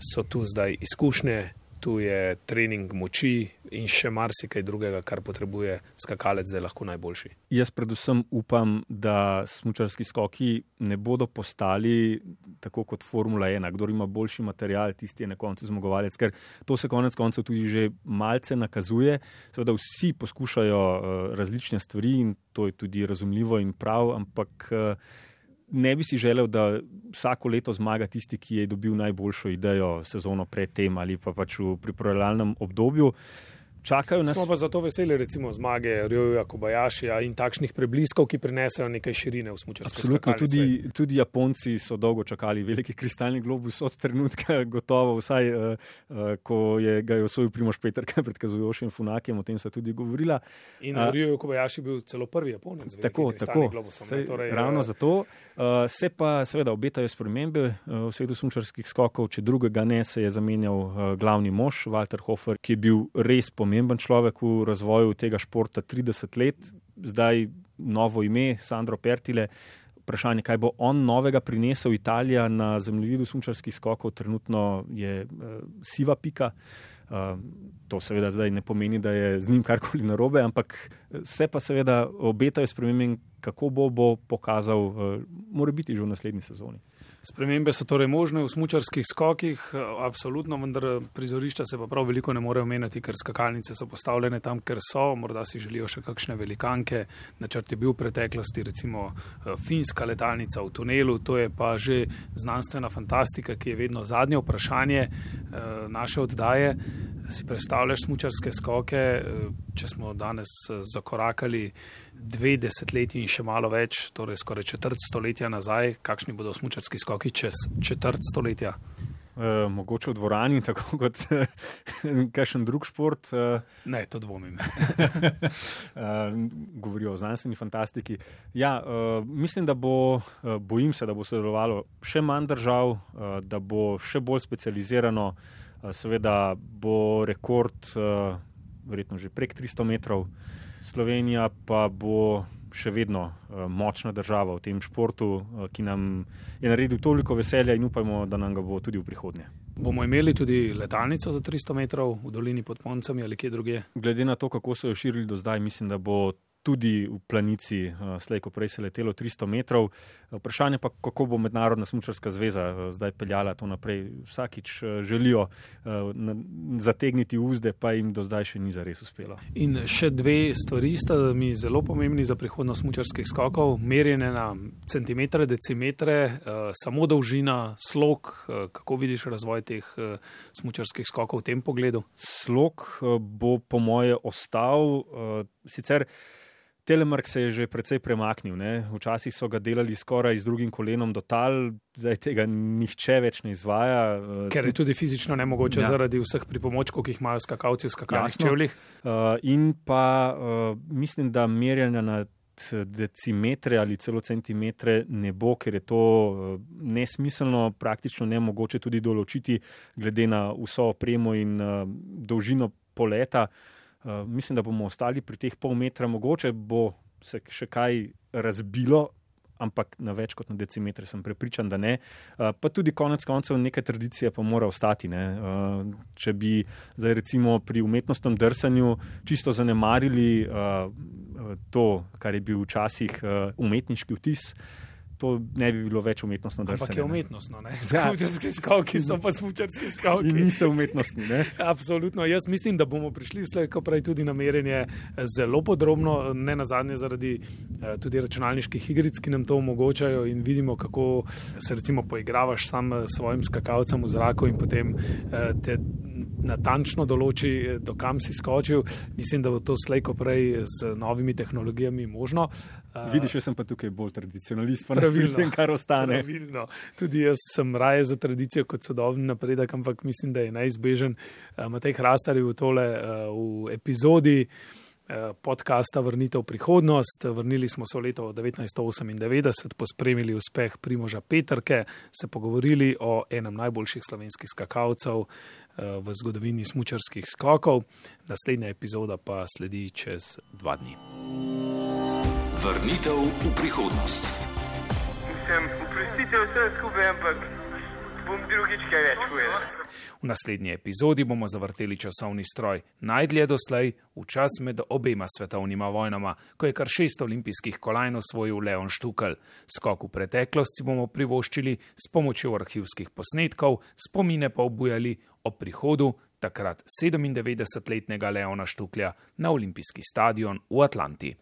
So tu zdaj izkušnje, tu je trening moči in še marsikaj drugega, kar potrebuje skakalec, da je lahko najboljši. Jaz predvsem upam, da smočarski skoki ne bodo postali tako kot Formula 1, kdo ima boljši material, tisti je na koncu zmagovalec, ker to se konec koncev tudi že malce nakazuje. Seveda vsi poskušajo uh, različne stvari in to je tudi razumljivo in prav, ampak uh, ne bi si želel, da vsako leto zmaga tisti, ki je dobil najboljšo idejo sezono predtem ali pa pač v pripravljalnem obdobju čakajo nas. Smo pa zato veseli, recimo, zmage Rjoja Kobajašija in takšnih prebliskov, ki prinesajo nekaj širine v smučarstvu. Absolutno, tudi, tudi Japonci so dolgo čakali veliki kristalni globus od trenutka, gotovo, vsaj uh, uh, ko je ga je osvojil Primoš Petr, kaj predkazujošim Funakem, o tem se tudi govorila. In uh, Rjoja Kobajaši bil celo prvi Japonec. Tako, tako. Globusom, Sej, torej, ravno zato. Uh, se pa seveda obetajo spremembe uh, v svetu smučarskih skokov, če drugega ne, se je zamenjal uh, glavni mož Walter Hofer, ki je bil res pomemben pomemben človek v razvoju tega športa 30 let, zdaj novo ime, Sandro Pertile. Vprašanje, kaj bo on novega prinesel Italija na zemljevidu smočarskih skokov, trenutno je uh, siva pika. Uh, to seveda zdaj ne pomeni, da je z njim karkoli narobe, ampak vse pa seveda obetajo spremembe, kako bo, bo pokazal, uh, mora biti že v naslednji sezoni. Spremembe so torej možne v smučarskih skokih, absolutno, vendar prizorišča se pa prav veliko ne more omenjati, ker skakalnice so postavljene tam, ker so, morda si želijo še kakšne velikanke. Načrt je bil v preteklosti, recimo eh, finska letalnica v tunelu, to je pa že znanstvena fantastika, ki je vedno zadnje vprašanje eh, naše oddaje. Si predstavljaš smučarske skoke, eh, če smo danes zakorakali dve desetletji in še malo več, torej skoraj četrt stoletja nazaj, kakšni bodo smučarski skoki? čez četrt stoletja? E, mogoče v dvorani, tako kot kakšen drug šport. E, ne, to dvomim. e, govorijo o znanstveni fantastiki. Ja, e, mislim, da bo, bojim se, da bo sodelovalo še manj držav, e, da bo še bolj specializirano. E, seveda bo rekord, e, verjetno že prek 300 metrov, Slovenija pa bo še vedno uh, močna država v tem športu, uh, ki nam je naredil toliko veselja in upajmo, da nam ga bo tudi v prihodnje. Bomo imeli tudi letalnico za 300 metrov v dolini pod Poncami ali kje druge? Glede na to, kako so jo širili do zdaj, mislim, da bo tudi v planici, uh, slej ko prej se letelo 300 metrov. Vprašanje pa, kako bo Mednarodna smučarska zveza uh, zdaj peljala to naprej. Vsakič uh, želijo zategniti uzde, pa jim do zdaj še ni zares uspelo. In še dve stvari sta mi zelo pomembni za prihodnost smučarskih skokov. Merjenje na centimetre, decimetre, samo dolžina, slog. Kako vidiš razvoj teh smučarskih skokov v tem pogledu? Slog bo po moje ostal. Sicer Telemark se je že precej premaknil. Ne? Včasih so ga delali skoraj z drugim kolenom do tal, zdaj tega nihče več ne izvaja. Eh, Ker je tudi fizično nemogoče ja. zaradi vseh pripomočkov, ki jih imajo skakalci v skakalnih čevljih. Uh, in pa uh, mislim, da merjanja na decimetre ali celo centimetre ne bo, ker je to nesmiselno, praktično nemogoče tudi določiti, glede na vso opremo in uh, dolžino poleta. Eh, mislim, da bomo ostali pri teh pol metra, mogoče bo se še kaj razbilo. Ampak na več kot na decimetre sem prepričan, da ne. Uh, pa tudi konec koncev neka tradicija pa mora ostati. Uh, če bi zdaj recimo pri umetnostnem drsanju čisto zanemarili uh, to, kar je bil včasih uh, umetniški vtis, uh, to ne bi bilo več umetnostno drsanje. Ampak je umetnostno, ne? Smučarski skavki so pa smučarski skavki. In niso umetnostni, ne? Absolutno. Jaz mislim, da bomo prišli vse, ko pravi tudi namerjenje zelo podrobno, ne na zadnje zaradi eh, tudi računalniških igric, ki nam to omogočajo in vidimo, kako se recimo poigravaš sam s svojim skakalcem v zraku in potem eh, te natančno določi, do kam si skočil. Mislim, da bo to slejko prej z novimi tehnologijami možno. Vidiš, jaz sem pa tukaj bolj tradicionalist, pa Pravilno. vem, kar ostane. Pravilno. Tudi jaz sem raje za tradicijo kot sodobni napredek, ampak mislim, da je neizbežen. Uh, Matej Hrastar je v tole uh, v epizodi uh, podcasta Vrnitev v prihodnost. Vrnili smo se v leto 1998, pospremili uspeh Primoža Petrke, se pogovorili o enem najboljših slovenskih skakalcev uh, v zgodovini smučarskih skokov. Naslednja epizoda pa sledi čez dva dni. Vrnitev v prihodnost. Mislim, oprostite vse skupaj, ampak bom drugič kaj več povedal. V naslednji epizodi bomo zavrteli časovni stroj najdlje doslej v čas med obema svetovnima vojnama, ko je kar šest olimpijskih kolajn osvojil Leon Štukel. Skok v preteklost si bomo privoščili s pomočjo arhivskih posnetkov, spomine pa obujali o prihodu takrat 97-letnega Leona Štuklja na olimpijski stadion v Atlanti.